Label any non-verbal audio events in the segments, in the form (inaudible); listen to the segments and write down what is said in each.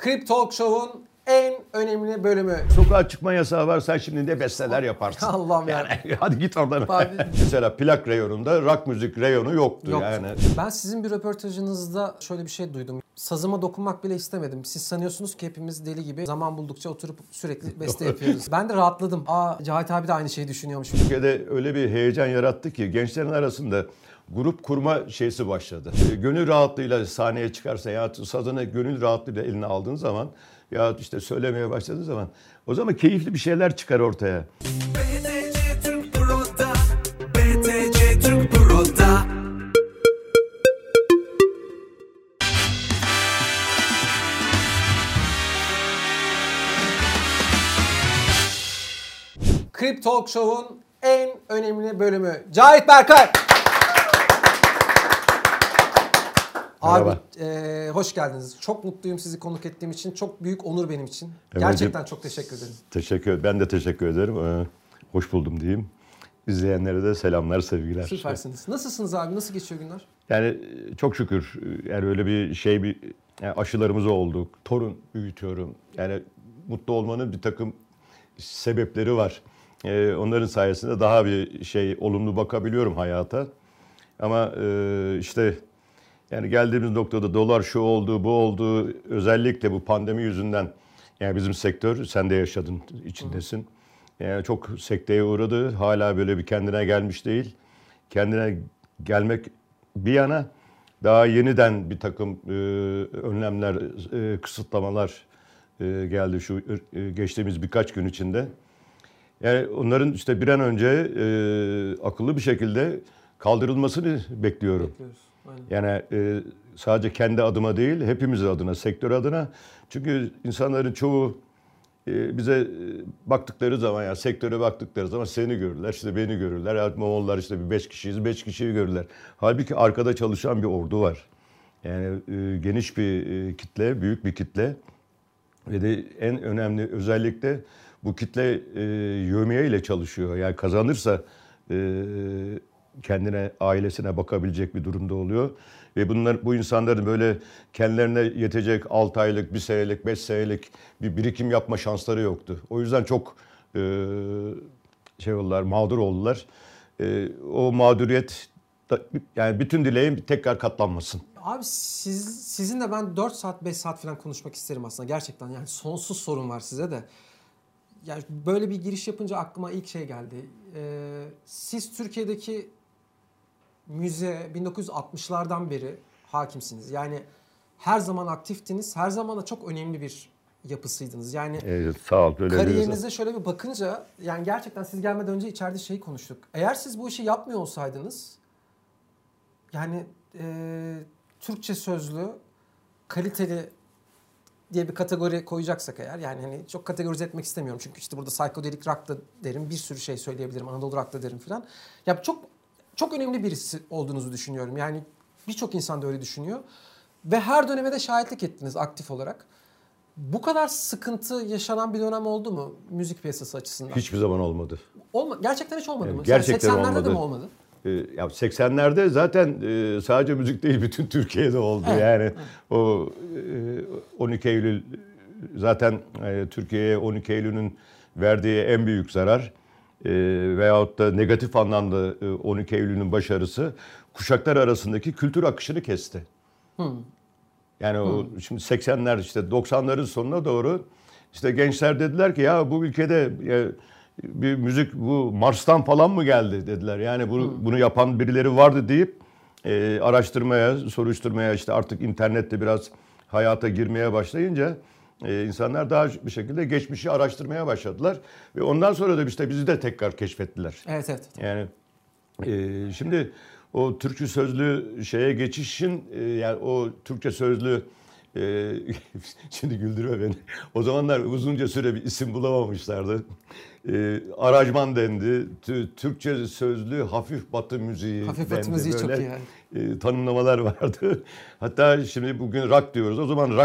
Krip Talk Show'un en önemli bölümü. Sokağa çıkma yasağı var sen şimdi ne besteler yaparsın. (laughs) Allah'ım ya. yani. (laughs) hadi git oradan. Abi. (laughs) Mesela plak reyonunda rock müzik reyonu yoktu, Yoktu. yani. Ben sizin bir röportajınızda şöyle bir şey duydum. Sazıma dokunmak bile istemedim. Siz sanıyorsunuz ki hepimiz deli gibi zaman buldukça oturup sürekli beste yapıyoruz. Ben de rahatladım. Aa Cahit abi de aynı şeyi düşünüyormuş. Türkiye'de öyle bir heyecan yarattı ki gençlerin arasında grup kurma şeysi başladı. E, Gönül rahatlığıyla sahneye çıkarsa ya sazını gönül rahatlığıyla eline aldığın zaman ya işte söylemeye başladığın zaman o zaman keyifli bir şeyler çıkar ortaya. BTC Türk Pro'da BTC Türk Pro'da Krip Talk Show'un en önemli bölümü. Cahit Berkay. Abi Merhaba. e, hoş geldiniz. Çok mutluyum sizi konuk ettiğim için. Çok büyük onur benim için. Evet, Gerçekten çok teşekkür ederim. Teşekkür Ben de teşekkür ederim. Ee, hoş buldum diyeyim. İzleyenlere de selamlar, sevgiler. Süpersiniz. Nasılsınız abi? Nasıl geçiyor günler? Yani e, çok şükür yani öyle bir şey bir yani aşılarımız oldu. Torun büyütüyorum. Yani mutlu olmanın bir takım sebepleri var. E, onların sayesinde daha bir şey olumlu bakabiliyorum hayata. Ama e, işte yani geldiğimiz noktada dolar şu oldu, bu oldu. Özellikle bu pandemi yüzünden yani bizim sektör sen de yaşadın, içindesin. Yani çok sekteye uğradı. Hala böyle bir kendine gelmiş değil. Kendine gelmek bir yana daha yeniden bir takım e, önlemler, e, kısıtlamalar e, geldi şu e, geçtiğimiz birkaç gün içinde. Yani onların işte bir an önce e, akıllı bir şekilde kaldırılmasını bekliyorum. Bekliyoruz. Yani e, sadece kendi adıma değil, hepimiz adına, sektör adına. Çünkü insanların çoğu e, bize e, baktıkları zaman, ya sektöre baktıkları zaman seni görürler, işte beni görürler. Moğollar işte bir beş kişiyiz, beş kişiyi görürler. Halbuki arkada çalışan bir ordu var. Yani e, geniş bir e, kitle, büyük bir kitle. Ve de en önemli özellikle bu kitle e, yövmiye ile çalışıyor. Yani kazanırsa e, kendine, ailesine bakabilecek bir durumda oluyor. Ve bunlar bu insanların böyle kendilerine yetecek 6 aylık, 1 senelik, 5 senelik bir birikim yapma şansları yoktu. O yüzden çok e, şey oldular, mağdur oldular. E, o mağduriyet yani bütün dileğim tekrar katlanmasın. Abi siz, sizinle ben 4 saat 5 saat falan konuşmak isterim aslında gerçekten. Yani sonsuz sorun var size de. Yani böyle bir giriş yapınca aklıma ilk şey geldi. Ee, siz Türkiye'deki müze 1960'lardan beri hakimsiniz. Yani her zaman aktiftiniz. Her zaman da çok önemli bir yapısıydınız. Yani Evet, sağ ol. Kariyerinize şöyle bir bakınca yani gerçekten siz gelmeden önce içeride şey konuştuk. Eğer siz bu işi yapmıyor olsaydınız yani e, Türkçe sözlü kaliteli diye bir kategori koyacaksak eğer yani hani çok kategorize etmek istemiyorum çünkü işte burada psychedelic rock da derim bir sürü şey söyleyebilirim Anadolu rock da derim filan. Ya çok çok önemli birisi olduğunuzu düşünüyorum. Yani birçok insan da öyle düşünüyor. Ve her döneme de şahitlik ettiniz aktif olarak. Bu kadar sıkıntı yaşanan bir dönem oldu mu müzik piyasası açısından? Hiçbir zaman olmadı. Olma, gerçekten hiç olmadı Evet, mı? gerçekten 80'lerde de olmadı. mi olmadı? Ee, ya 80'lerde zaten e, sadece müzik değil bütün Türkiye'de oldu Evet, yani o e, 12 Eylül zaten e, Türkiye'ye 12 Eylül'ün verdiği en büyük zarar e, veyahut da negatif anlamda e, 12 Eylül'ün başarısı kuşaklar arasındaki kültür akışını kesti. Yani o şimdi 80'ler işte 90'ların sonuna doğru işte gençler dediler ki ya bu ülkede ya, bir müzik bu Mars'tan falan mı geldi dediler. Yani bunu, bunu yapan birileri vardı deyip e, araştırmaya, soruşturmaya işte artık internette biraz hayata girmeye başlayınca e, insanlar daha bir şekilde geçmişi araştırmaya başladılar. Ve ondan sonra da işte bizi de tekrar keşfettiler. Evet evet. Yani e, şimdi o Türkçe sözlü şeye geçişin e, yani o Türkçe sözlü e, (laughs) şimdi güldürme beni. O zamanlar uzunca süre bir isim bulamamışlardı. E, aracman dendi. Tü- Türkçe sözlü hafif batı müziği Hafif batı müziği çok Böyle, iyi yani. e, tanımlamalar vardı. (laughs) Hatta şimdi bugün rock diyoruz. O zaman e,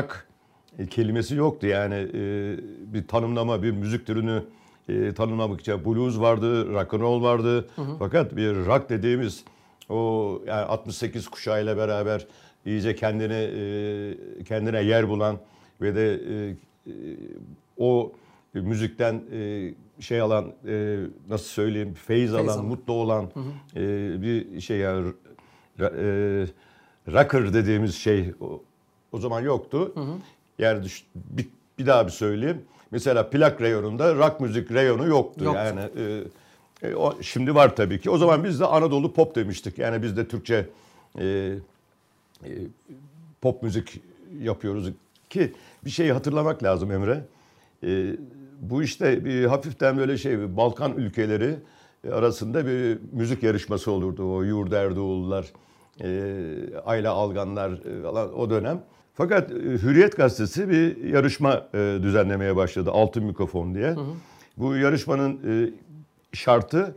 kelimesi yoktu yani e, bir tanımlama bir müzik türünü e, tanımlamak için blues vardı, rock and roll vardı. Fakat bir rock dediğimiz o yani 68 kuşağıyla beraber iyice kendini e, kendine yer bulan ve de e, e, o müzikten e, şey alan e, nasıl söyleyeyim feyiz, alan, alan. mutlu olan e, bir şey yani ra- e, rocker dediğimiz şey o, o zaman yoktu. Yani düş- bir, bir daha bir söyleyeyim. Mesela plak reyonunda rock müzik reyonu yoktu. Yoktu. Yani e, e, o, şimdi var tabii ki. O zaman biz de Anadolu pop demiştik. Yani biz de Türkçe e, e, pop müzik yapıyoruz ki bir şeyi hatırlamak lazım Emre. E, bu işte bir hafiften böyle şey Balkan ülkeleri arasında bir müzik yarışması olurdu. O Yurda Erdoğullar, e, Ayla Alganlar e, falan o dönem. Fakat e, Hürriyet Gazetesi bir yarışma e, düzenlemeye başladı. Altın Mikrofon diye. Bu yarışmanın e, şartı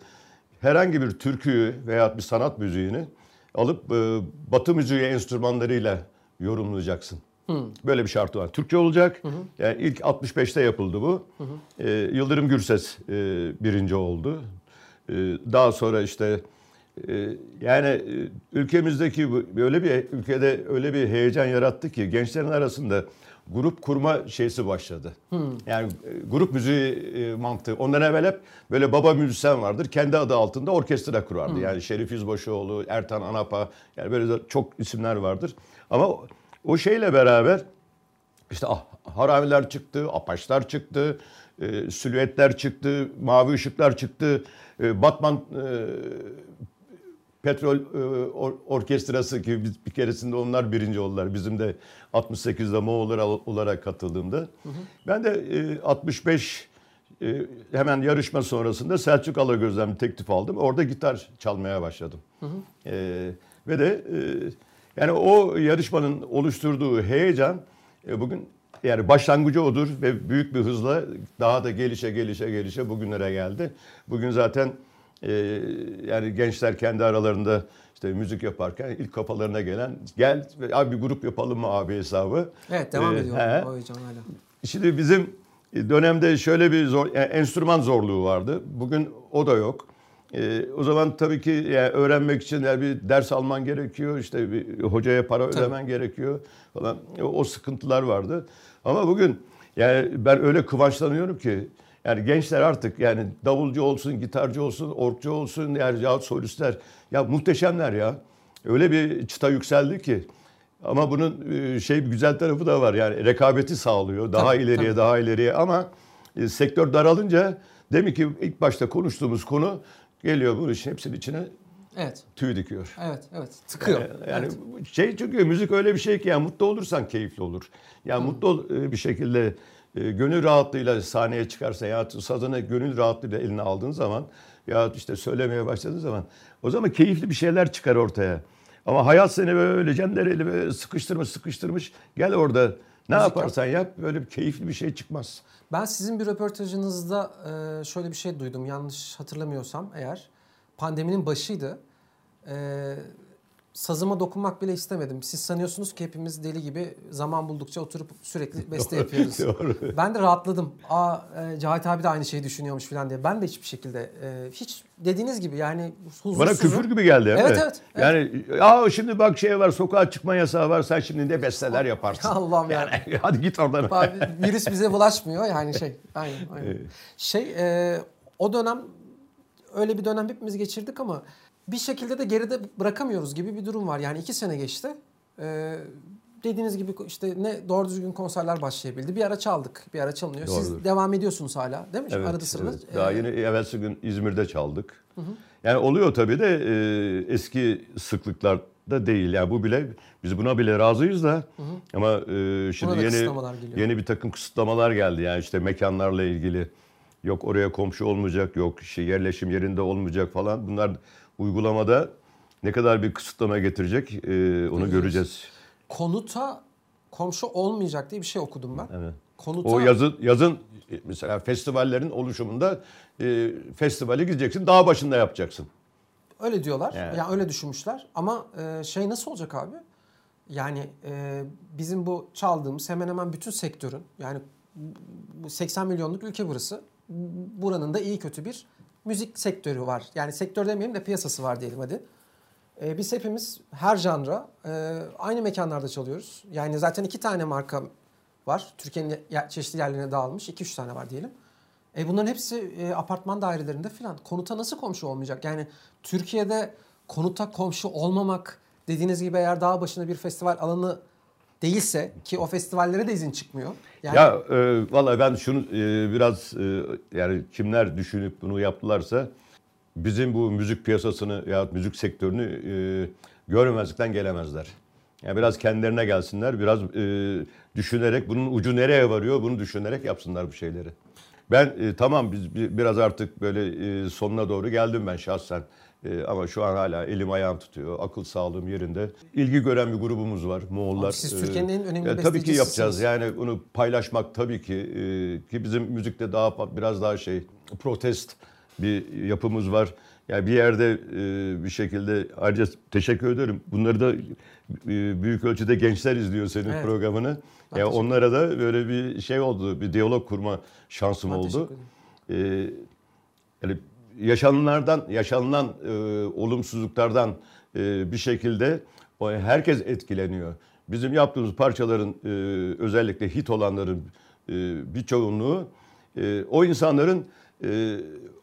herhangi bir türküyü veya bir sanat müziğini alıp Batı müziği enstrümanlarıyla yorumlayacaksın. Böyle bir şartı var. Türkçe olacak. Yani ilk 65'te yapıldı bu. E, Yıldırım Gürses e, birinci oldu. E, daha sonra işte yani e, ülkemizdeki böyle bir ülkede öyle bir heyecan yarattı ki gençlerin arasında grup kurma şeysi başladı. Yani e, grup müziği e, mantığı. Ondan evvel hep böyle baba müzisyen vardır. Kendi adı altında orkestra kurardı. Yani Şerif Yüzbaşıoğlu, Ertan Anapa yani böyle çok isimler vardır. Ama o- o şeyle beraber işte ah, haramiler çıktı, apaçlar çıktı, e, silüetler çıktı, mavi ışıklar çıktı. E, Batman e, Petrol e, or- Orkestrası gibi biz bir keresinde onlar birinci oldular. Bizim de 68'de Moğollar olarak katıldığımda. Ben de e, 65 e, hemen yarışma sonrasında Selçuk Alagöz'den bir teklif aldım. Orada gitar çalmaya başladım. E, ve de e, yani o yarışmanın oluşturduğu heyecan e, bugün yani başlangıcı odur ve büyük bir hızla daha da gelişe gelişe gelişe bugünlere geldi. Bugün zaten e, yani gençler kendi aralarında işte müzik yaparken ilk kafalarına gelen gel abi bir grup yapalım mı abi hesabı. Evet devam E, ediyor he. o heyecan hala. Şimdi bizim dönemde şöyle bir zor, yani enstrüman zorluğu vardı. Bugün o da yok. Ee, o zaman tabii ki yani öğrenmek için yani bir ders alman gerekiyor. işte bir hocaya para ödemen gerekiyor falan. O, o sıkıntılar vardı. Ama bugün yani ben öyle kıvançlanıyorum ki yani gençler artık yani davulcu olsun, gitarcı olsun, orkçu olsun yani ya solistler ya muhteşemler ya. Öyle bir çıta yükseldi ki. Ama bunun e, şey güzel tarafı da var. Yani rekabeti sağlıyor. Daha Tabii, ileriye, tabii. daha ileriye ama e, sektör daralınca demek ki ilk başta konuştuğumuz konu geliyor bu işin hepsinin içine Evet. tüy dikiyor. Evet, evet. Tıkıyor. Yani, yani Evet. şey çünkü müzik öyle bir şey ki yani mutlu olursan keyifli olur. Yani mutlu ol- e, bir şekilde e, gönül rahatlığıyla sahneye çıkarsan ya sazını gönül rahatlığıyla eline aldığın zaman ya işte söylemeye başladığın zaman o zaman keyifli bir şeyler çıkar ortaya. Ama hayat seni böyle cendereli böyle sıkıştırmış sıkıştırmış gel orada ne yap. yaparsan yap böyle bir keyifli bir şey çıkmaz. Ben sizin bir röportajınızda e, şöyle bir şey duydum. Yanlış hatırlamıyorsam eğer. Pandeminin başıydı. E, sazıma dokunmak bile istemedim. Siz sanıyorsunuz ki hepimiz deli gibi zaman buldukça oturup sürekli (laughs) beste yapıyoruz. Doğru. Ben de rahatladım. Aa e, Cahit abi de aynı şeyi düşünüyormuş falan diye. Ben de hiçbir şekilde e, hiç dediğiniz gibi yani huzursuzum. Bana küfür gibi geldi. değil mi? Evet, evet, evet. Yani ya şimdi bak şey var sokağa çıkma yasağı var sen şimdi ne besteler yaparsın. Allah'ım ya. Yani, (laughs) hadi git oradan. Abi, virüs bize bulaşmıyor yani şey. Aynen, aynen. Şey e, o dönem öyle bir dönem hepimiz geçirdik ama bir şekilde de geride bırakamıyoruz gibi bir durum var. Yani iki sene geçti. E, dediğiniz gibi işte ne doğru düzgün konserler başlayabildi. Bir ara çaldık, bir ara çalınıyor. Siz Doğrudur. devam ediyorsunuz hala değil mi? Evet, Arada sırada. evet. Daha E, yeni evvelsi gün İzmir'de çaldık. Yani oluyor tabii de e, eski sıklıklarda değil. Yani bu bile biz buna bile razıyız da ama e, şimdi yeni yeni bir takım kısıtlamalar geldi. Yani işte mekanlarla ilgili yok oraya komşu olmayacak, yok şey yerleşim yerinde olmayacak falan. Bunlar uygulamada ne kadar bir kısıtlama getirecek e, onu göreceğiz. konuta komşu olmayacak diye bir şey okudum ben. Evet. Konuta O yazın yazın e, mesela festivallerin oluşumunda e, festivale gideceksin, dağ başında yapacaksın. Öyle diyorlar. Yani. Yani öyle düşünmüşler. Ama e, şey nasıl olacak abi? Yani e, bizim bu çaldığımız hemen hemen bütün sektörün yani bu 80 milyonluk ülke burası. Buranın da iyi kötü bir müzik sektörü var. Yani sektör demeyelim de piyasası var diyelim hadi. E, biz hepimiz her janra e, aynı mekanlarda çalıyoruz. Yani zaten iki tane marka var. Türkiye'nin çeşitli yerlerine dağılmış. 2-3 tane var diyelim. E bunların hepsi e, apartman dairelerinde filan. Konuta nasıl komşu olmayacak? Yani Türkiye'de konuta komşu olmamak dediğiniz gibi eğer dağ başında bir festival alanı değilse ki o festivallere de izin çıkmıyor. Yani Ya e, vallahi ben şunu e, biraz e, yani kimler düşünüp bunu yaptılarsa bizim bu müzik piyasasını ya müzik sektörünü e, görmemezlikten gelemezler. Yani biraz kendilerine gelsinler, biraz e, düşünerek bunun ucu nereye varıyor bunu düşünerek yapsınlar bu şeyleri. Ben e, tamam biz bi- biraz artık böyle e, sonuna doğru geldim ben şahsen. E, ama şu an hala elim ayağım tutuyor. Akıl sağlığım yerinde. İlgi gören bir grubumuz var. Moğollar. Abi siz Türkiye'nin en önemli ya Tabii ki yapacağız. Yani bunu paylaşmak tabii ki e, ki bizim müzikte daha biraz daha şey protest bir yapımız var. Yani bir yerde e, bir şekilde ayrıca teşekkür ederim. Bunları da e, büyük ölçüde gençler izliyor senin Evet. programını. Ben Ya teşekkür onlara da böyle bir şey oldu, bir diyalog kurma şansım Ben oldu. Ee, yani yaşanılanlardan, yaşanılan e, olumsuzluklardan e, bir şekilde o, herkes etkileniyor. Bizim yaptığımız parçaların e, özellikle hit olanların e, bir çoğunluğu e, o insanların e,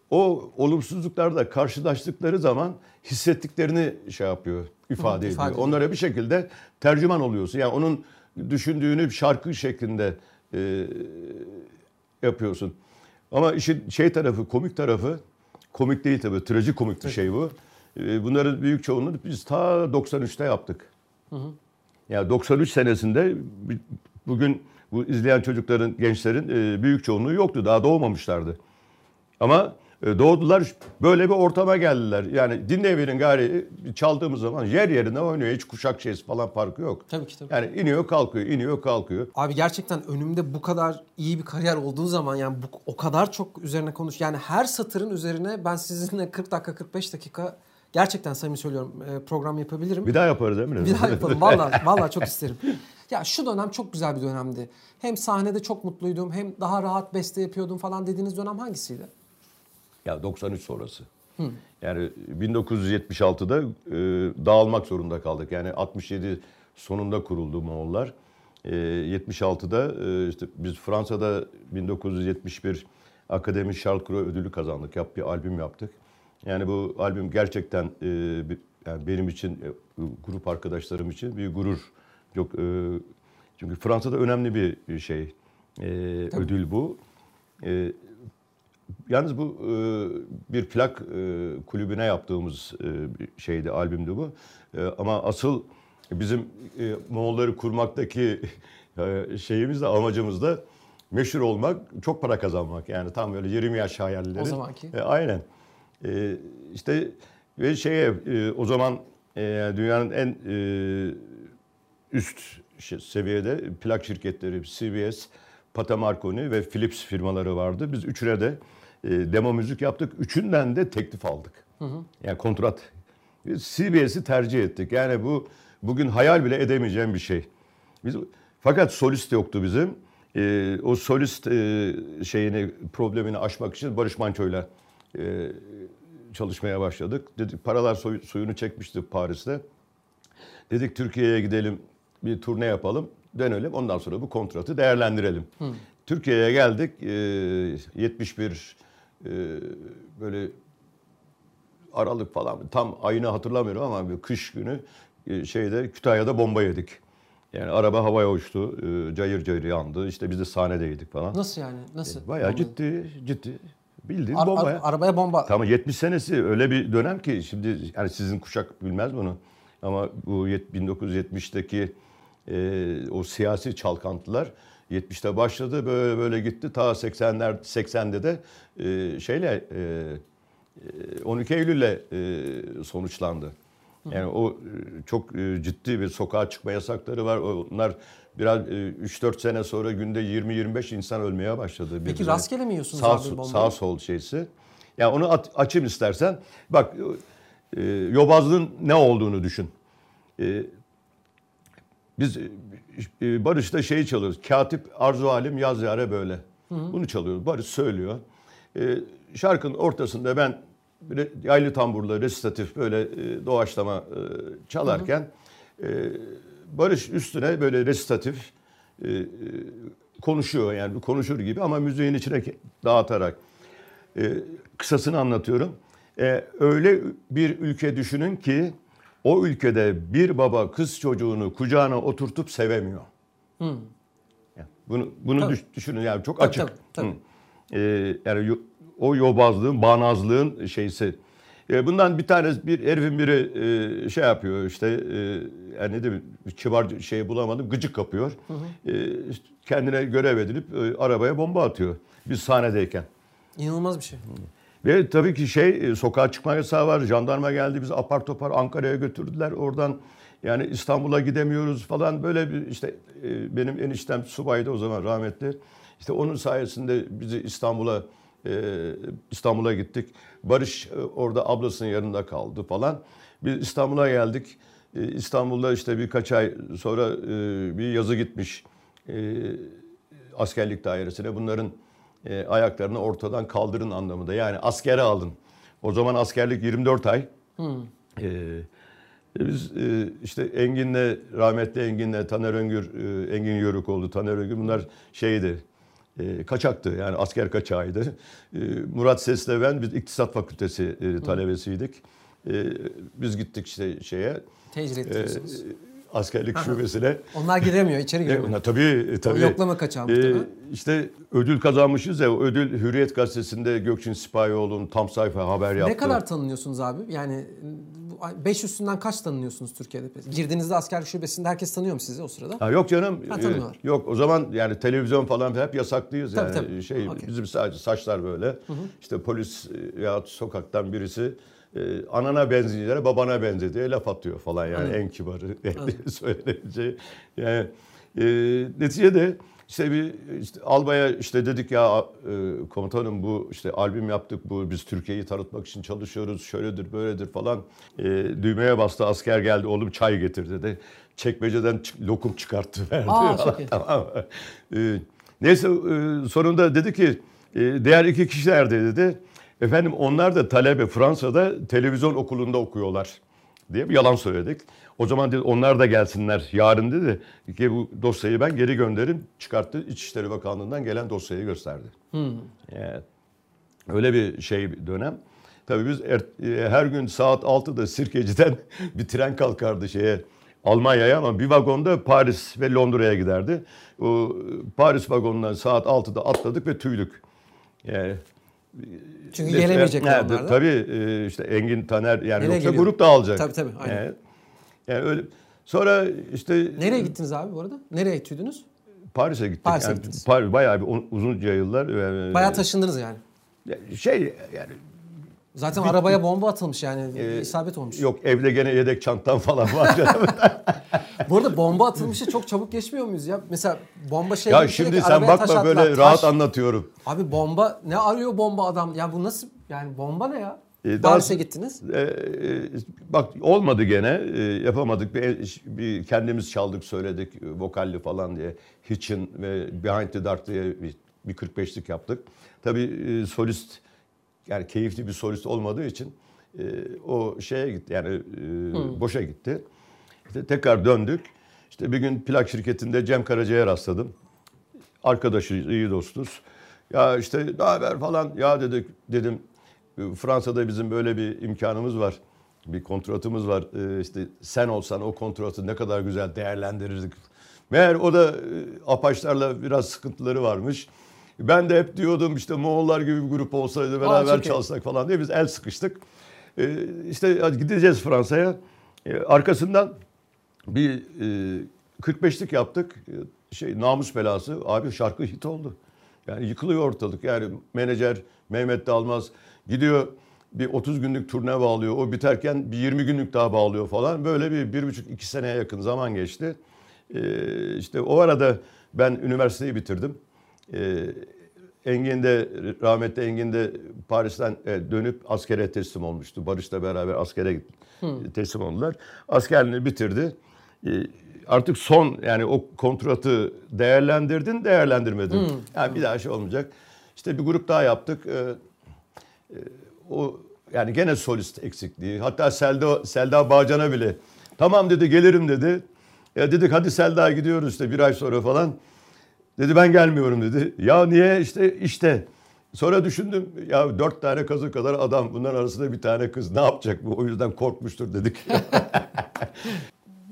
o olumsuzluklarla karşılaştıkları zaman hissettiklerini şey yapıyor, ifade ediyor. ifade ediyor. Onlara bir şekilde tercüman oluyorsun. Yani onun düşündüğünü şarkı şeklinde e, yapıyorsun. Ama işin şey tarafı, komik tarafı, komik değil tabii, trajikomik bir şey bu. Ee, Bunların büyük çoğunluğunu biz ta 93'te yaptık. Yani 93 senesinde bugün bu izleyen çocukların, gençlerin e, büyük çoğunluğu yoktu. Daha doğmamışlardı. Ama doğdular böyle bir ortama geldiler. Yani dinleyebilin gari çaldığımız zaman yer yerine oynuyor. Hiç kuşak şeysi falan farkı yok. Tabii ki tabii. Yani iniyor kalkıyor, iniyor kalkıyor. Abi gerçekten önümde bu kadar iyi bir kariyer olduğu zaman yani bu, o kadar çok üzerine konuş. Yani her satırın üzerine ben sizinle 40 dakika 45 dakika gerçekten samimi söylüyorum e, program yapabilirim. Bir daha yaparız değil mi? Bir daha yapalım. Vallahi (laughs) vallahi çok isterim. Ya şu dönem çok güzel bir dönemdi. Hem sahnede çok mutluydum hem daha rahat beste yapıyordum falan dediğiniz dönem hangisiydi? Ya 93 sonrası. Yani 1976'da e, dağılmak zorunda kaldık. Yani 67 sonunda kuruldu Moğollar. E, 76'da e, işte biz Fransa'da 1971 Akademi Şarkı ödülü kazandık. Yap bir albüm yaptık. Yani bu albüm gerçekten e, yani benim için e, grup arkadaşlarım için bir gurur. Yok e, çünkü Fransa'da önemli bir şey e, ödül bu. E, Yalnız bu e, bir plak e, kulübüne yaptığımız e, şeydi, albümdü bu. E, ama asıl bizim e, Moğolları kurmaktaki (laughs) e, şeyimiz de amacımız da meşhur olmak, çok para kazanmak. Yani tam böyle 20 yaş hayalleri. O zamanki. E, aynen. E, işte ve şeye e, o zaman e, dünyanın en e, üst seviyede plak şirketleri CBS, Pata Marconi ve Philips firmaları vardı. Biz üçüne de e, demo müzik yaptık. Üçünden de teklif aldık. Yani kontrat. CBS'i tercih ettik. Yani bu bugün hayal bile edemeyeceğim bir şey. Biz fakat solist yoktu bizim. E, o solist e, şeyini problemini aşmak için Barış Manço'yla e, çalışmaya başladık. Dedik paralar soy- suyunu çekmişti Paris'te. Dedik Türkiye'ye gidelim bir turne yapalım dönelim ondan sonra bu kontratı değerlendirelim. Türkiye'ye geldik e, 71 e, böyle Aralık falan tam ayını hatırlamıyorum ama bir kış günü e, şeyde Kütahya'da bomba yedik. Yani araba havaya uçtu, e, cayır cayır yandı. İşte biz de sahnedeydik falan. Nasıl yani? Nasıl? Bayağı Bomba- ciddi, ciddi. Bildiğin Ar- bomba. ar- ya. arabaya bomba. Tamam 70 senesi öyle bir dönem ki şimdi yani sizin kuşak bilmez bunu. Ama bu yet- 1970'teki e, o siyasi çalkantılar 70'te başladı böyle böyle gitti ta 80'ler 80'de de e, şeyle e, e, 12 Eylül'le e, sonuçlandı. Yani o e, çok e, ciddi bir sokağa çıkma yasakları var. Onlar biraz e, 3-4 sene sonra günde 20-25 insan ölmeye başladı. Peki birbirine. rastgele mi yiyorsunuz sağ, abi sol- bombayı? sağ sol şeysi. Yani onu at- açayım istersen. Bak e, yobazlığın ne olduğunu düşün. E, biz e, Barış'ta şeyi çalıyoruz. Katip Arzu Halim Yaz Yare böyle. Bunu çalıyoruz. Barış söylüyor. E, şarkının ortasında ben yaylı tamburla resitatif böyle e, doğaçlama e, çalarken e, Barış üstüne böyle resitatif e, e, konuşuyor yani konuşur gibi ama müziğin içine dağıtarak. E, kısasını anlatıyorum. E, öyle bir ülke düşünün ki o ülkede bir baba kız çocuğunu kucağına oturtup sevemiyor. Yani bunu bunu Tabii. düş- düşünün yani çok Tabii, açık. tabii, tabii. Hı. E, yani o yobazlığın, bağnazlığın şeysi. E, bundan bir tane bir herifin biri e, şey yapıyor işte e, yani ne diyeyim kibar şey bulamadım gıcık kapıyor. E, işte kendine görev edilip e, arabaya bomba atıyor. Biz sahnedeyken. İnanılmaz bir şey. Ve tabii ki şey e, sokağa çıkma yasağı var. Jandarma geldi bizi apar topar Ankara'ya götürdüler. Oradan yani İstanbul'a gidemiyoruz falan böyle bir işte e, benim eniştem subaydı o zaman rahmetli. İşte onun sayesinde bizi İstanbul'a e, İstanbul'a gittik. Barış orada ablasının yanında kaldı falan. Biz İstanbul'a geldik. İstanbul'da işte birkaç ay sonra bir yazı gitmiş. Askerlik dairesine bunların e, ayaklarını ortadan kaldırın anlamında. Yani askere alın. O zaman askerlik 24 ay. E, biz e, işte Engin'le, rahmetli Engin'le, Taner Öngür, e, Engin Yörükoğlu, Taner Öngür bunlar şeydi, e, kaçaktı yani asker kaçağıydı. E, Murat Ses'le ben biz İktisat Fakültesi e, talebesiydik. E, biz gittik işte şeye, Tecrübe e. askerlik şubesine. Onlar giremiyor, içeri E, giremiyor. ona tabii tabii. yoklama kaçağı muhtemelen. işte ödül kazanmışız ya. o Ödül Hürriyet Gazetesi'nde Gökçin Sipahioğlu'nun tam sayfa haber yaptı. Ne kadar tanınıyorsunuz abi? Yani 5 üstünden kaç tanınıyorsunuz Türkiye'de? Girdiğinizde askerlik şubesinde herkes tanıyor mu sizi o sırada? Ha, yok canım. Ha, e, tanıyorlar. yok o zaman yani televizyon falan hep yasaklıyız Tabii, yani. tabii. Şey Okey. bizim sadece saçlar böyle. İşte polis e, ya sokaktan birisi e, anana benzeyeceğine babana benze diye laf atıyor falan yani en kibarı (laughs) söylenebileceği. Yani e, neticede işte bir işte albaya işte dedik ya e, komutanım bu işte albüm yaptık bu biz Türkiye'yi tanıtmak için çalışıyoruz şöyledir böyledir falan. E, düğmeye bastı asker geldi oğlum çay getir dedi. Çekmeceden lokum çıkarttı (laughs) verdi. Aa, falan. Tamam? E, neyse e, sonunda dedi ki e, diğer iki kişi nerede dedi. Efendim onlar da talebe Fransa'da televizyon okulunda okuyorlar diye bir yalan söyledik. O zaman dedi onlar da gelsinler yarın dedi ki bu dosyayı ben geri gönderim. Çıkarttı İçişleri Bakanlığı'ndan gelen dosyayı gösterdi. Yani öyle bir şey bir dönem. Tabii biz er- e, her gün saat 6'da Sirkeci'den (laughs) bir tren kalkardı şeye Almanya'ya ama bir vagonda Paris ve Londra'ya giderdi. O Paris vagonundan saat 6'da atladık ve tüydük. Yani Çünkü gelemeyecekler Evet, onlar. Tabii e, işte Engin Taner yani Nereye yoksa geliyor? grup dağılacak. Tabii, tabii, aynen. Yani, yani öyle. Sonra işte Nereye gittiniz abi bu arada? Nereye tüydünüz? Paris'e gittik. Paris'e yani, gittiniz. Paris bayağı bir un- uzunca yıllar. e, Bayağı taşındınız yani. şey yani Zaten arabaya bomba atılmış yani. e, isabet olmuş. Yok evde gene yedek çantam falan var. (laughs) Bu arada bomba atılmışı çok çabuk geçmiyor muyuz ya? Mesela bomba şey ya bir şimdi sen bakma attılar, böyle taş. rahat anlatıyorum. Abi bomba ne arıyor bomba adam? Ya bu nasıl yani bomba ne ya? E, Paris'e gittiniz. Ee, e, bak olmadı gene e, yapamadık bir, bir kendimiz çaldık söyledik e, vokalli falan diye Hitchin ve Behind the Dark diye bir, bir 45'lik yaptık. Tabii e, solist yani keyifli bir solist olmadığı için e, o şeye gitti yani e, boşa gitti. İşte tekrar döndük. İşte bir gün plak şirketinde Cem Karaca'ya rastladım. Arkadaşıyız, iyi dostuz. Ya işte ne haber falan. Ya dedik dedim Fransa'da bizim böyle bir imkanımız var. Bir kontratımız var. E, işte sen olsan o kontratı ne kadar güzel değerlendirirdik. Meğer o da e, Apaçlarla biraz sıkıntıları varmış. Ben de hep diyordum işte Moğollar gibi bir grup olsaydı beraber iyi. çalsak falan diye biz el sıkıştık. E, işte hadi gideceğiz Fransa'ya. E, arkasından bir e, 45'lik yaptık. E, şey namus belası. Abi şarkı hit oldu. Yani yıkılıyor ortalık. Yani menajer Mehmet Dalmaz gidiyor bir 30 günlük turne bağlıyor. O biterken bir 20 günlük daha bağlıyor falan. Böyle bir, bir buçuk iki seneye yakın zaman geçti. E, işte o arada ben üniversiteyi bitirdim. E, Engin de rahmetli Engin de Paris'ten e, dönüp askere teslim olmuştu. Barış'la beraber askere teslim oldular. Askerliğini bitirdi. E, Artık son yani o kontratı değerlendirdin, değerlendirmedin. Yani bir daha şey olmayacak. İşte bir grup daha yaptık. E, e, o yani gene solist eksikliği. Hatta Selda Selda Bağcan'a bile tamam dedi gelirim dedi. Ya dedik hadi Selda gidiyoruz işte bir ay sonra falan. Dedi ben gelmiyorum dedi. Ya niye işte işte. Sonra düşündüm ya dört tane kazı kadar adam bunların arasında bir tane kız ne yapacak bu o yüzden korkmuştur dedik. (laughs)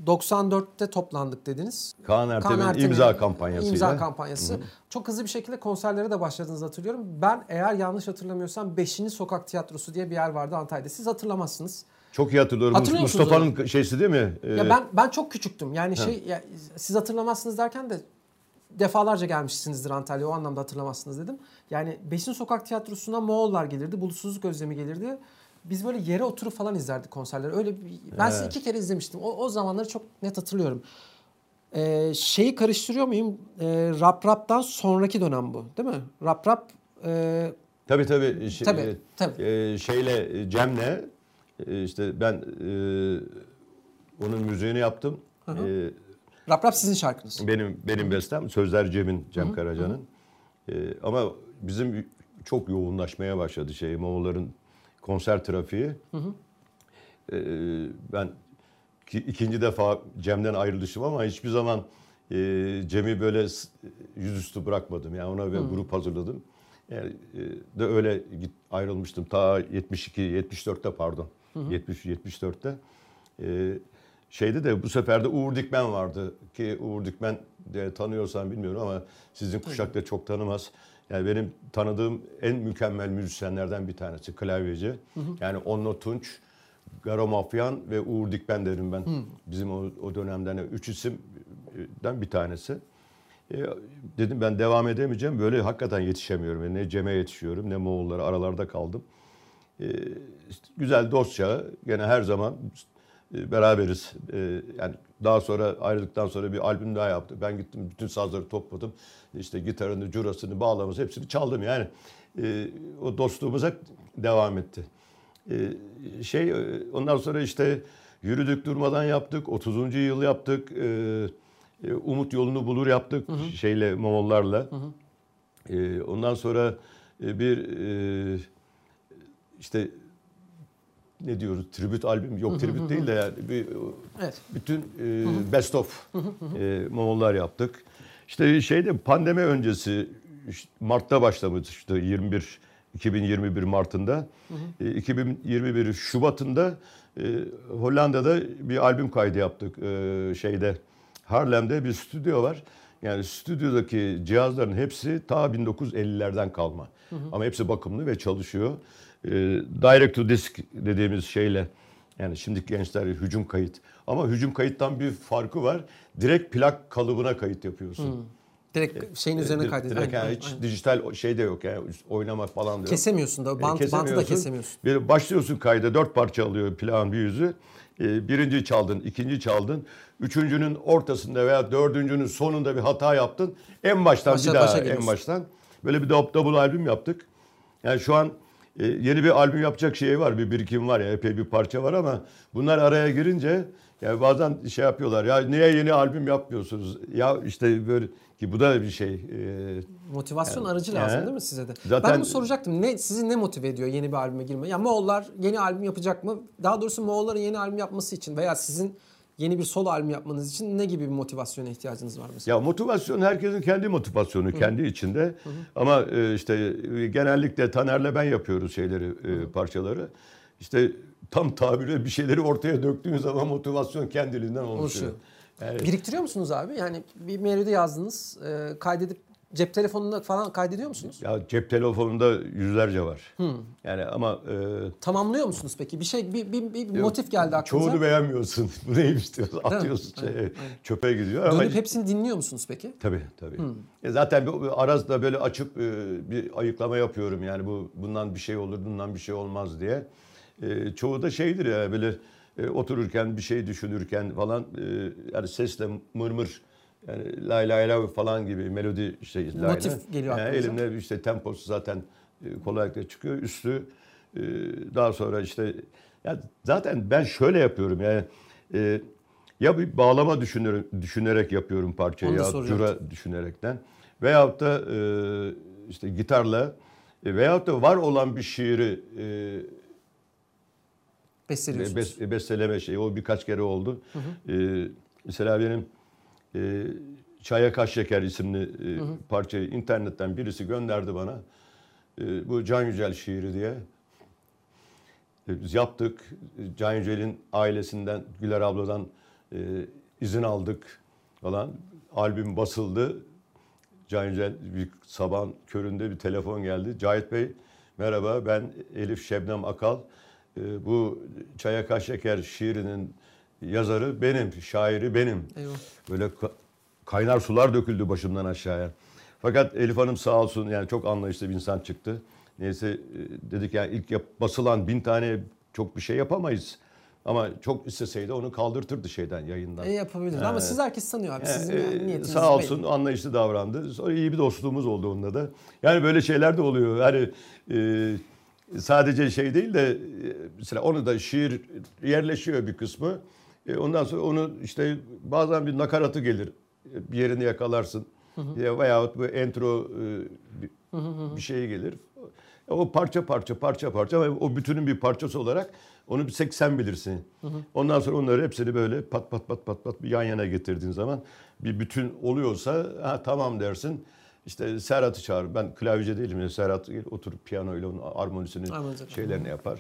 94'te toplandık dediniz. Kaan Ertem'in Ertem'in imza kampanyasıyla. imza kampanyası. Çok hızlı bir şekilde konserlere de başladığınızı hatırlıyorum. Ben eğer yanlış hatırlamıyorsam 5. Sokak Tiyatrosu diye bir yer vardı Antalya'da. Siz hatırlamazsınız. Çok iyi hatırlıyorum. Mustafa'nın şeysi değil mi? Ee, Ya ben ben çok küçüktüm. Yani şey ya, siz hatırlamazsınız derken de defalarca gelmişsinizdir Antalya'ya o anlamda hatırlamazsınız dedim. Yani Beşin Sokak Tiyatrosu'na Moğollar gelirdi, Bulutsuzluk Özlemi gelirdi. Biz böyle yere oturup falan izlerdik konserleri. Öyle bir, ben sizi iki kere izlemiştim. O, o zamanları çok net hatırlıyorum. Ee, şeyi karıştırıyor muyum? Ee, rap Rap'tan sonraki dönem bu değil mi? Rap Rap e, Tabii tabii. Şey, Tabii, tabii. e, şeyle e, Cem'le e, işte ben e, onun müziğini yaptım. E, Rap Rap sizin şarkınız. benim benim bestem sözler Cem'in Cem Karaca'nın. E, ama bizim çok yoğunlaşmaya başladı şey Moğolların konser trafiği. E, ben ki, ikinci defa Cem'den ayrılışım ama hiçbir zaman e, Cem'i böyle yüzüstü bırakmadım. Yani ona bir grup hazırladım. Yani e, de öyle git, ayrılmıştım ta 72 74'te pardon. 70 74'te. E, şeyde de bu sefer de Uğur Dikmen vardı ki Uğur Dikmen de tanıyorsan bilmiyorum ama sizin kuşak da çok tanımaz. Yani benim tanıdığım en mükemmel müzisyenlerden bir tanesi klavyeci. Yani Onno Tunç, Garo Mafyan ve Uğur Dikmen derim ben. Bizim o, o dönemden üç isimden bir tanesi. E, dedim ben devam edemeyeceğim. Böyle hakikaten yetişemiyorum. Yani ne Cem'e yetişiyorum ne Moğollara aralarda kaldım. E, işte güzel dostça gene her zaman beraberiz. E, yani daha sonra ayrıldıktan sonra bir albüm daha yaptı. Ben gittim bütün sazları topladım. İşte gitarını, curasını, bağlaması hepsini çaldım yani. E, o dostluğumuz hep devam etti. E, şey e, ondan sonra işte yürüdük durmadan yaptık. 30. yıl yaptık. E, e, Umut yolunu bulur yaptık şeyle Moğollarla. E, ondan sonra e, bir e, işte ne diyoruz tribüt albüm yok tribüt değil de yani bir Evet. bütün e, best of e, Moğollar yaptık. İşte şeyde pandemi öncesi işte Mart'ta başlamıştı 21 2021 Mart'ında. E, 2021 Şubat'ında e, Hollanda'da bir albüm kaydı yaptık e, şeyde Harlem'de bir stüdyo var. Yani stüdyodaki cihazların hepsi ta 1950'lerden kalma. Ama hepsi bakımlı ve çalışıyor. E, direct to disk dediğimiz şeyle yani şimdiki gençler hücum kayıt. Ama hücum kayıttan bir farkı var. Direkt plak kalıbına kayıt yapıyorsun. Direkt şeyin üzerine Direkt- kaydediyor. direkt Aynen, yani hiç aynen. dijital şey de yok yani oynamak falan da yok. Kesemiyorsun da. E, Bant, bantı da kesemiyorsun. Bir başlıyorsun kayda dört parça alıyor plağın bir yüzü. E, birinci çaldın, ikinci çaldın. Üçüncünün ortasında veya dördüncünün sonunda bir hata yaptın. En baştan Başa- bir daha başa en baştan. Böyle bir double albüm yaptık. Yani şu an e, yeni bir albüm yapacak şey var, bir birikim var ya epey bir parça var ama bunlar araya girince yani bazen şey yapıyorlar ya niye yeni albüm yapmıyorsunuz? Ya işte böyle ki bu da bir şey. e, Motivasyon aracı yani- lazım değil mi size de? Zaten- ben bunu soracaktım. Ne sizi ne motive ediyor yeni bir albüme girmeye? Ya Moğollar yeni albüm yapacak mı? Daha doğrusu Moğolların yeni albüm yapması için veya sizin yeni bir solo albüm yapmanız için ne gibi bir motivasyona ihtiyacınız var mesela? Ya motivasyon herkesin kendi motivasyonu kendi içinde. Ama e, işte e, genellikle Taner'le ben yapıyoruz şeyleri, e, parçaları. İşte tam tabiriyle bir şeyleri ortaya döktüğün zaman motivasyon kendiliğinden oluşuyor. Oluşuyor. Yani Biriktiriyor musunuz abi? Yani bir melodi yazdınız, e, kaydedip cep telefonunda falan kaydediyor musunuz? ya cep telefonunda yüzlerce var. Yani ama e, Tamamlıyor musunuz peki? Bir şey bir, bir, bir motif geldi aklınıza. çoğunu beğenmiyorsun. (laughs) Bu neymiş diyorsun. Atıyorsun şeye, aynen. çöpe gidiyor. Ama Dönüp hepsini dinliyor musunuz peki? Tabii tabii. E zaten arazda böyle açıp e, bir ayıklama yapıyorum yani bu bundan bir şey olur, bundan bir şey olmaz diye. E, çoğu da şeydir ya böyle e, otururken bir şey düşünürken falan e, yani sesle mırmır yani lay lay lay falan gibi melodi işte Motif lay. geliyor Yani elimde işte temposu zaten e, kolaylıkla çıkıyor. Üstü e, daha sonra işte ya zaten ben şöyle yapıyorum yani e, ya bir bağlama düşünerek, düşünerek yapıyorum parçayı ya cura düşünerekten veyahut da e, işte gitarla e, veyahut da var olan bir şiiri e, bes- besteleme şeyi o birkaç kere oldu. E, Mesela benim e, Çaya Kaş Şeker isimli e, parçayı internetten birisi gönderdi bana. E, bu Can Yücel şiiri diye. E, Biz yaptık. Can Yücel'in ailesinden, Güler abladan e, izin aldık falan. Albüm basıldı. Can Yücel bir sabahın köründe bir telefon geldi. Cahit Bey merhaba ben Elif Şebnem Akal. E, bu Çaya Kaş Şeker şiirinin yazarı benim, şairi benim. Eyvah. Böyle ka- kaynar sular döküldü başımdan aşağıya. Fakat Elif Hanım sağ olsun yani çok anlayışlı bir insan çıktı. Neyse e, dedik yani ilk yap- basılan bin tane çok bir şey yapamayız. Ama çok isteseydi onu kaldırtırdı şeyden yayından. E, yapabilir ama siz herkes tanıyor abi. Sizin Ee, yani niyetiniz sağ belli. olsun anlayışlı davrandı. Sonra iyi bir dostluğumuz oldu onunla da. Yani böyle şeyler de oluyor. Yani e, sadece şey değil de e, mesela onu da şiir yerleşiyor bir kısmı. E, ondan sonra onu işte bazen bir nakaratı gelir. E, Bir yerini yakalarsın. Ya veyahut bu intro e, bir, bir şey gelir. O parça parça parça parça ve o bütünün bir parçası olarak onu bir tek sen bilirsin. Ondan sonra onları hepsini böyle pat pat pat pat pat bir yan yana getirdiğin zaman bir bütün oluyorsa ha, tamam dersin. İşte Serhat'ı çağır. Ben klavyeci değilim. Serhat oturup piyanoyla onun armonisini Armonisi. şeylerini yapar.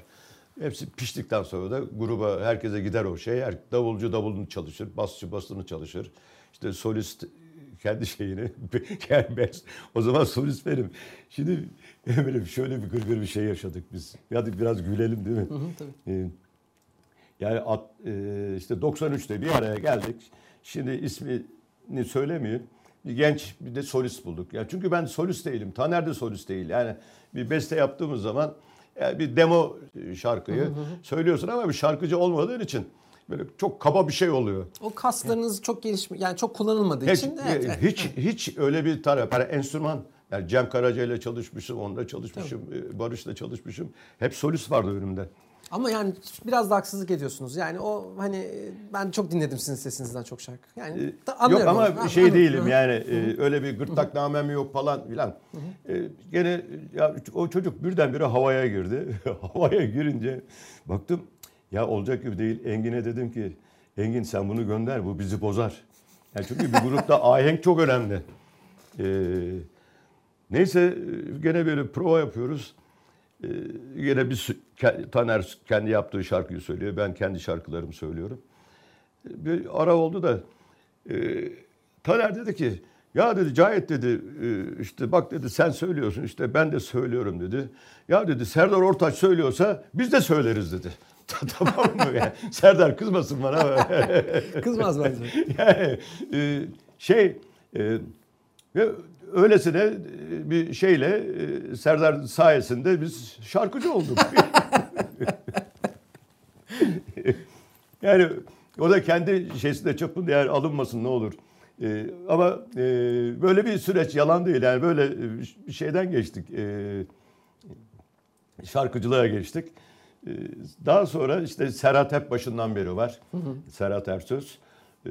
Hepsi piştikten sonra da gruba herkese gider o şey. Her, davulcu davulunu çalışır, basçı basını çalışır. İşte solist kendi şeyini. (laughs) Yani ben, o zaman solist benim. Şimdi Emre'm şöyle bir gırgır bir şey yaşadık biz. Hadi biraz gülelim değil mi? Hı hı, tabii. Ee, yani at, e, işte 93'te bir araya geldik. Şimdi ismini söylemeyeyim. Bir genç bir de solist bulduk. Yani çünkü ben solist değilim. Taner de solist değil. Yani bir beste yaptığımız zaman yani bir demo şarkıyı söylüyorsun ama bir şarkıcı olmadığın için böyle çok kaba bir şey oluyor. O kaslarınız çok gelişmiş yani çok kullanılmadığı Hiç, için evet, evet. hiç, hiç öyle bir taraf. Yani enstrüman yani Cem Karaca ile çalışmışım, onunla çalışmışım, e, Barış'la çalışmışım. Hep solist vardı önümde. Ama yani biraz da haksızlık ediyorsunuz. Yani o hani ben çok dinledim sizin sesinizden çok şarkı. Yani da Yok ama onu. Ha, şey anladım. değilim yani e, öyle bir gırtlaknamem yok falan filan. E, gene ya o çocuk birdenbire havaya girdi. (laughs) havaya girince baktım ya olacak gibi değil. Engin'e dedim ki Engin sen bunu gönder bu bizi bozar. Yani çünkü bir grupta (laughs) ahenk çok önemli. E, neyse gene böyle prova yapıyoruz. E, gene bir Taner kendi yaptığı şarkıyı söylüyor. Ben kendi şarkılarımı söylüyorum bir ara oldu da e, Taner dedi ki ya dedi Cahit dedi e, işte bak dedi sen söylüyorsun işte ben de söylüyorum dedi. Ya dedi Serdar Ortaç söylüyorsa biz de söyleriz dedi. (laughs) tamam mı? Yani, Serdar kızmasın bana. (laughs) Kızmaz bence. (laughs) yani, e, şey e, ve öylesine e, bir şeyle e, Serdar sayesinde biz şarkıcı olduk. (laughs) yani o da kendi şeysinde çapında yani alınmasın ne olur. E, ama e, böyle bir süreç yalan değil yani böyle bir şeyden geçtik. E, şarkıcılığa geçtik. Ee, Daha sonra işte Serhat hep başından beri var. Serhat Ersöz. Ee,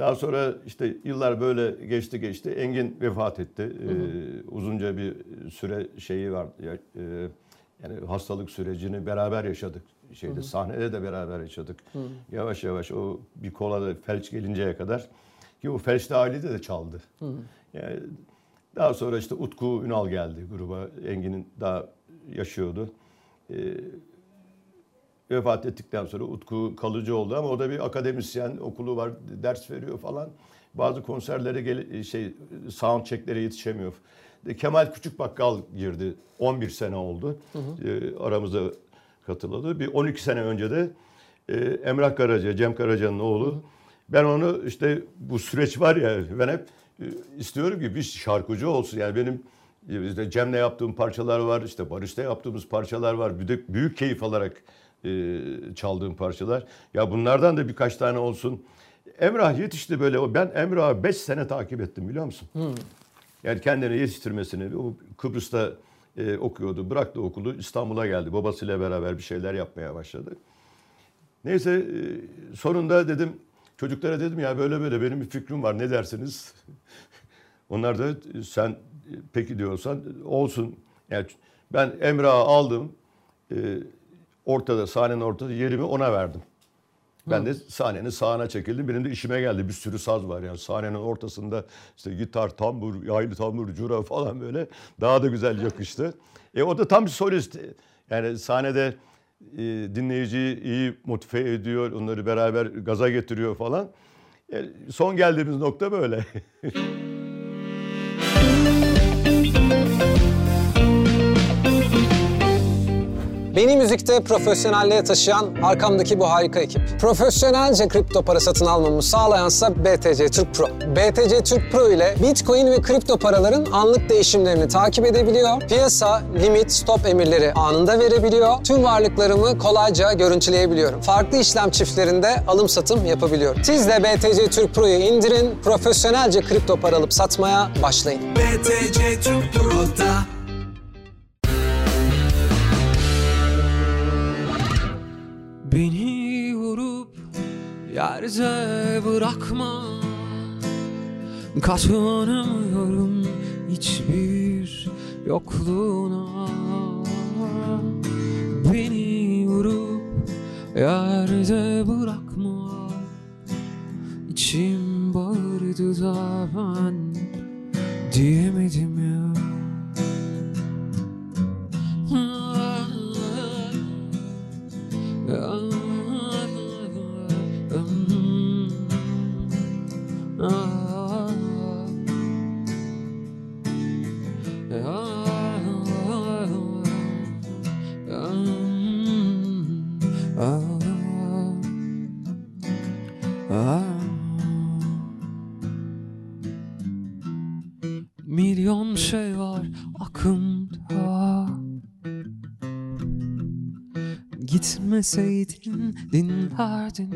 Daha sonra işte yıllar böyle geçti geçti. Engin vefat etti. Ee, Uzunca bir süre şeyi var. Ya- e, Yani hastalık sürecini beraber yaşadık. Şeyde sahnede de beraber yaşadık. Yavaş yavaş o bir kola da felç gelinceye kadar ki o felçte ailede de çaldı. Yani daha sonra işte Utku Ünal geldi gruba. Engin'in daha yaşıyordu. Ee, vefat ettikten sonra Utku kalıcı oldu ama o da bir akademisyen, okulu var, ders veriyor falan. Bazı konserlere gel şey sound checklere yetişemiyor. Kemal Küçükbakkal girdi. 11 sene oldu. Ee, aramıza katıldı. Bir 12 sene önce de e, Emrah Karaca, Cem Karaca'nın oğlu. Ben onu işte bu süreç var ya ben hep e, istiyorum ki bir şarkıcı olsun. Yani benim e, işte Cem'le yaptığım parçalar var, işte Barış'ta yaptığımız parçalar var. Bir de büyük keyif alarak e, çaldığım parçalar. Ya bunlardan da birkaç tane olsun. Emrah yetişti böyle. Ben Emrah'ı 5 sene takip ettim biliyor musun? Yani kendini yetiştirmesini. O Kıbrıs'ta e, okuyordu. Bıraktı okulu. İstanbul'a geldi. Babasıyla beraber bir şeyler yapmaya başladı. Neyse e, sonunda dedim çocuklara dedim ya böyle böyle benim bir fikrim var ne dersiniz? (laughs) Onlar da sen e, peki diyorsan olsun. Yani ben Emrah'ı aldım. e, ortada sahnenin ortada yerimi ona verdim. Ben de sahnenin sağına çekildim. Benim de işime geldi. Bir sürü saz var yani. Sahnenin ortasında işte gitar, tambur, yaylı tambur, cura falan böyle. Daha da güzel yakıştı. E o da tam bir solist. Yani sahnede e, dinleyiciyi iyi motive ediyor. Onları beraber gaza getiriyor falan. Yani son geldiğimiz nokta böyle. (laughs) Beni müzikte profesyonelliğe taşıyan arkamdaki bu harika ekip. Profesyonelce kripto para satın almamı sağlayansa BTC Türk Pro. BTC Türk Pro ile Bitcoin ve kripto paraların anlık değişimlerini takip edebiliyor. Piyasa, limit, stop emirleri anında verebiliyor. Tüm varlıklarımı kolayca görüntüleyebiliyorum. Farklı işlem çiftlerinde alım satım yapabiliyorum. Siz de BTC Türk Pro'yu indirin, profesyonelce kripto para alıp satmaya başlayın. BTC Türk Pro'da yerde bırakma. Katlanamıyorum hiçbir yokluğuna. Beni vurup yerde bırakma. İçim bağırdı da ben diyemedim ya Gitmeseydin dinlerdin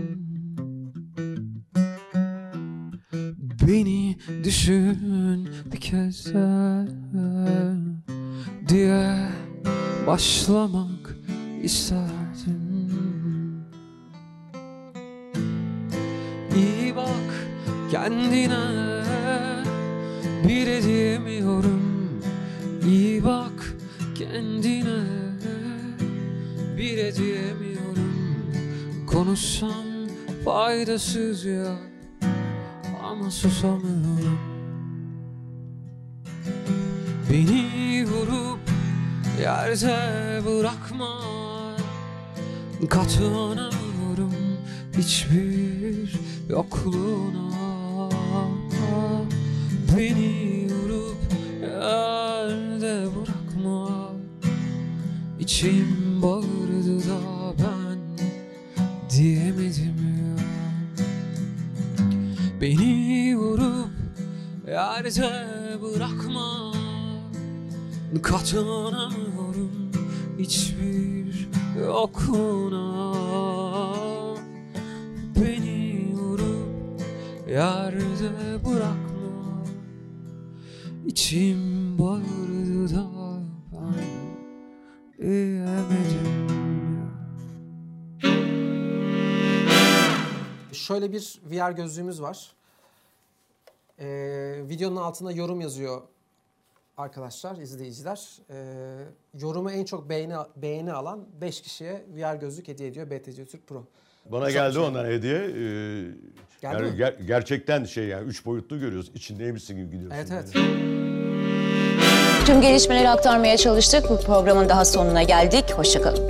Beni düşün bir kez diye başlamak isterdim İyi bak kendine bir edemiyorum. İyi bak kendine bir edemiyorum Konuşsam faydasız ya ama susamıyorum. Beni vurup yerde bırakma Katlanamıyorum hiçbir yokluğuna. Beni vurup yerde bırakma İçim bağırdı da diyemedim ya. Beni vurup yerde bırakma. Katlanamıyorum hiçbir yokluğuna Beni vurup yerde bırakma. İçim Şöyle bir VR gözlüğümüz var. Ee, videonun altına yorum yazıyor arkadaşlar, izleyiciler. Ee, yorumu en çok beğeni beğeni alan 5 kişiye VR gözlük hediye ediyor BTC Türk Pro. Bana Çok geldi güzel. ondan hediye. Ee, Geldi yani mi? ger- gerçekten şey yani üç boyutlu görüyoruz. İçindeymişsin gibi gidiyorsun. Evet evet. Tüm gelişmeleri aktarmaya çalıştık. Bu programın daha sonuna geldik. Hoşçakalın.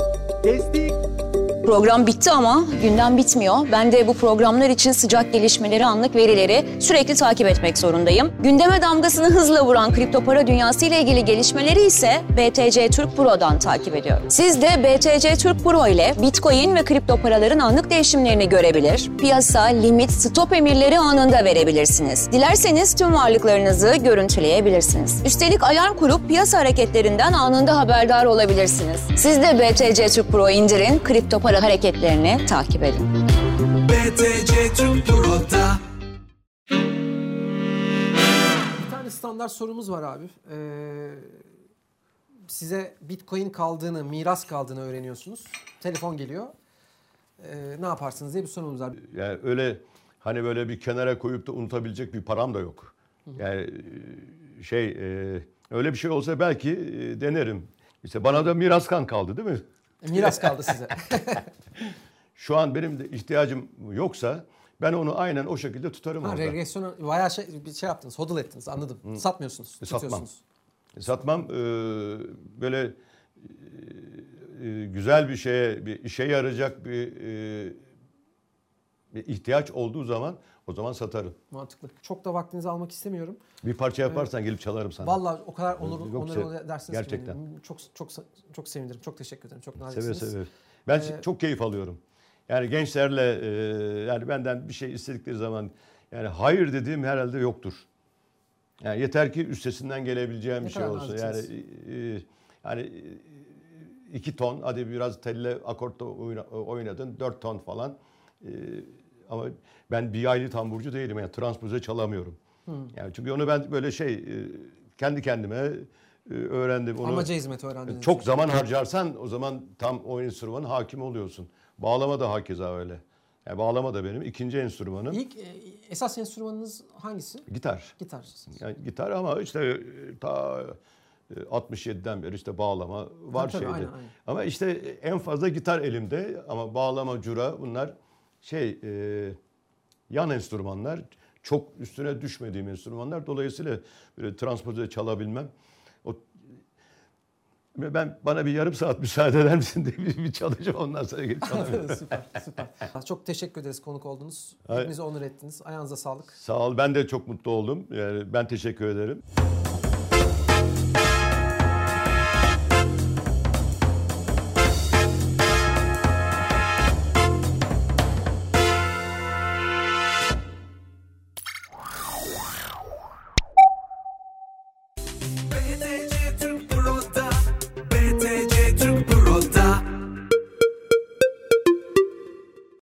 Program bitti ama gündem bitmiyor. Ben de bu programlar için sıcak gelişmeleri, anlık verileri sürekli takip etmek zorundayım. Gündeme damgasını hızla vuran kripto para dünyası ile ilgili gelişmeleri ise BTC Türk Pro'dan takip ediyorum. Siz de BTC Türk Pro ile Bitcoin ve kripto paraların anlık değişimlerini görebilir. Piyasa, limit, stop emirleri anında verebilirsiniz. Dilerseniz tüm varlıklarınızı görüntüleyebilirsiniz. Üstelik alarm kurup piyasa hareketlerinden anında haberdar olabilirsiniz. Siz de BTC Türk Pro indirin, kripto para hareketlerini takip edin. BTC Türk Bir tane standart sorumuz var abi. Ee, size Bitcoin kaldığını, miras kaldığını öğreniyorsunuz. Telefon geliyor. Ee, ne yaparsınız diye bir sorumuz var. Yani öyle hani böyle bir kenara koyup da unutabilecek bir param da yok. Yani şey e, öyle bir şey olsa belki e, denerim. İşte bana da miras kan kaldı değil mi? Miras (laughs) kaldı size. şu an benim de ihtiyacım yoksa ben onu aynen o şekilde tutarım Ha, orada. regresyonu bayağı şey, bir şey yaptınız, hodl ettiniz anladım. Satmıyorsunuz, E, satmam. tutuyorsunuz. Satmam e, böyle e, e, güzel bir şeye, bir işe yarayacak bir, e, bir ihtiyaç olduğu zaman o zaman satarım. Mantıklı. Çok da vaktinizi almak istemiyorum. Bir parça yaparsan gelip çalarım sana. Vallahi o kadar onur, Yoksa onur edersiniz gerçekten. ki. beni. Çok çok çok sevinirim. Çok teşekkür ederim. Çok Seve naziksiniz. seve. Ben Ee, çok keyif alıyorum. Yani gençlerle e, yani benden bir şey istedikleri zaman yani hayır dediğim herhalde yoktur. Yani yeter ki üstesinden gelebileceğim bir şey olsun. Yani naziksiniz. e, yani e, iki ton hadi biraz telle akortta oyna- oynadın dört ton falan. E, ama ben bir aylı tamburcu değilim yani transpoze çalamıyorum. Yani çünkü onu ben böyle şey e, kendi kendime e, öğrendim. Onu, Amaca hizmet öğrendiniz. çok zaman harcarsan o zaman tam o enstrümanın hakim oluyorsun. Bağlama da hakeza öyle. Yani bağlama da benim ikinci enstrümanım. İlk e, esas enstrümanınız hangisi? Gitar. Gitar. Yani gitar ama işte ta e, 67'den beri işte bağlama var Tabii, tabii, şeyde. aynen, aynen. Ama işte en fazla gitar elimde ama bağlama, cura bunlar şey e, yan enstrümanlar. Çok üstüne düşmediğim enstrümanlar. Dolayısıyla böyle transpoze çalabilmem. O ben bana bir yarım saat müsaade eder misin diye bir, bir çalışayım ondan sonra gelip (laughs) çalabilirim. süper, süper. Çok teşekkür ederiz konuk oldunuz. Hepimizi onur ettiniz. Ayağınıza sağlık. Sağ ol. Ben de çok mutlu oldum. Yani ben teşekkür ederim.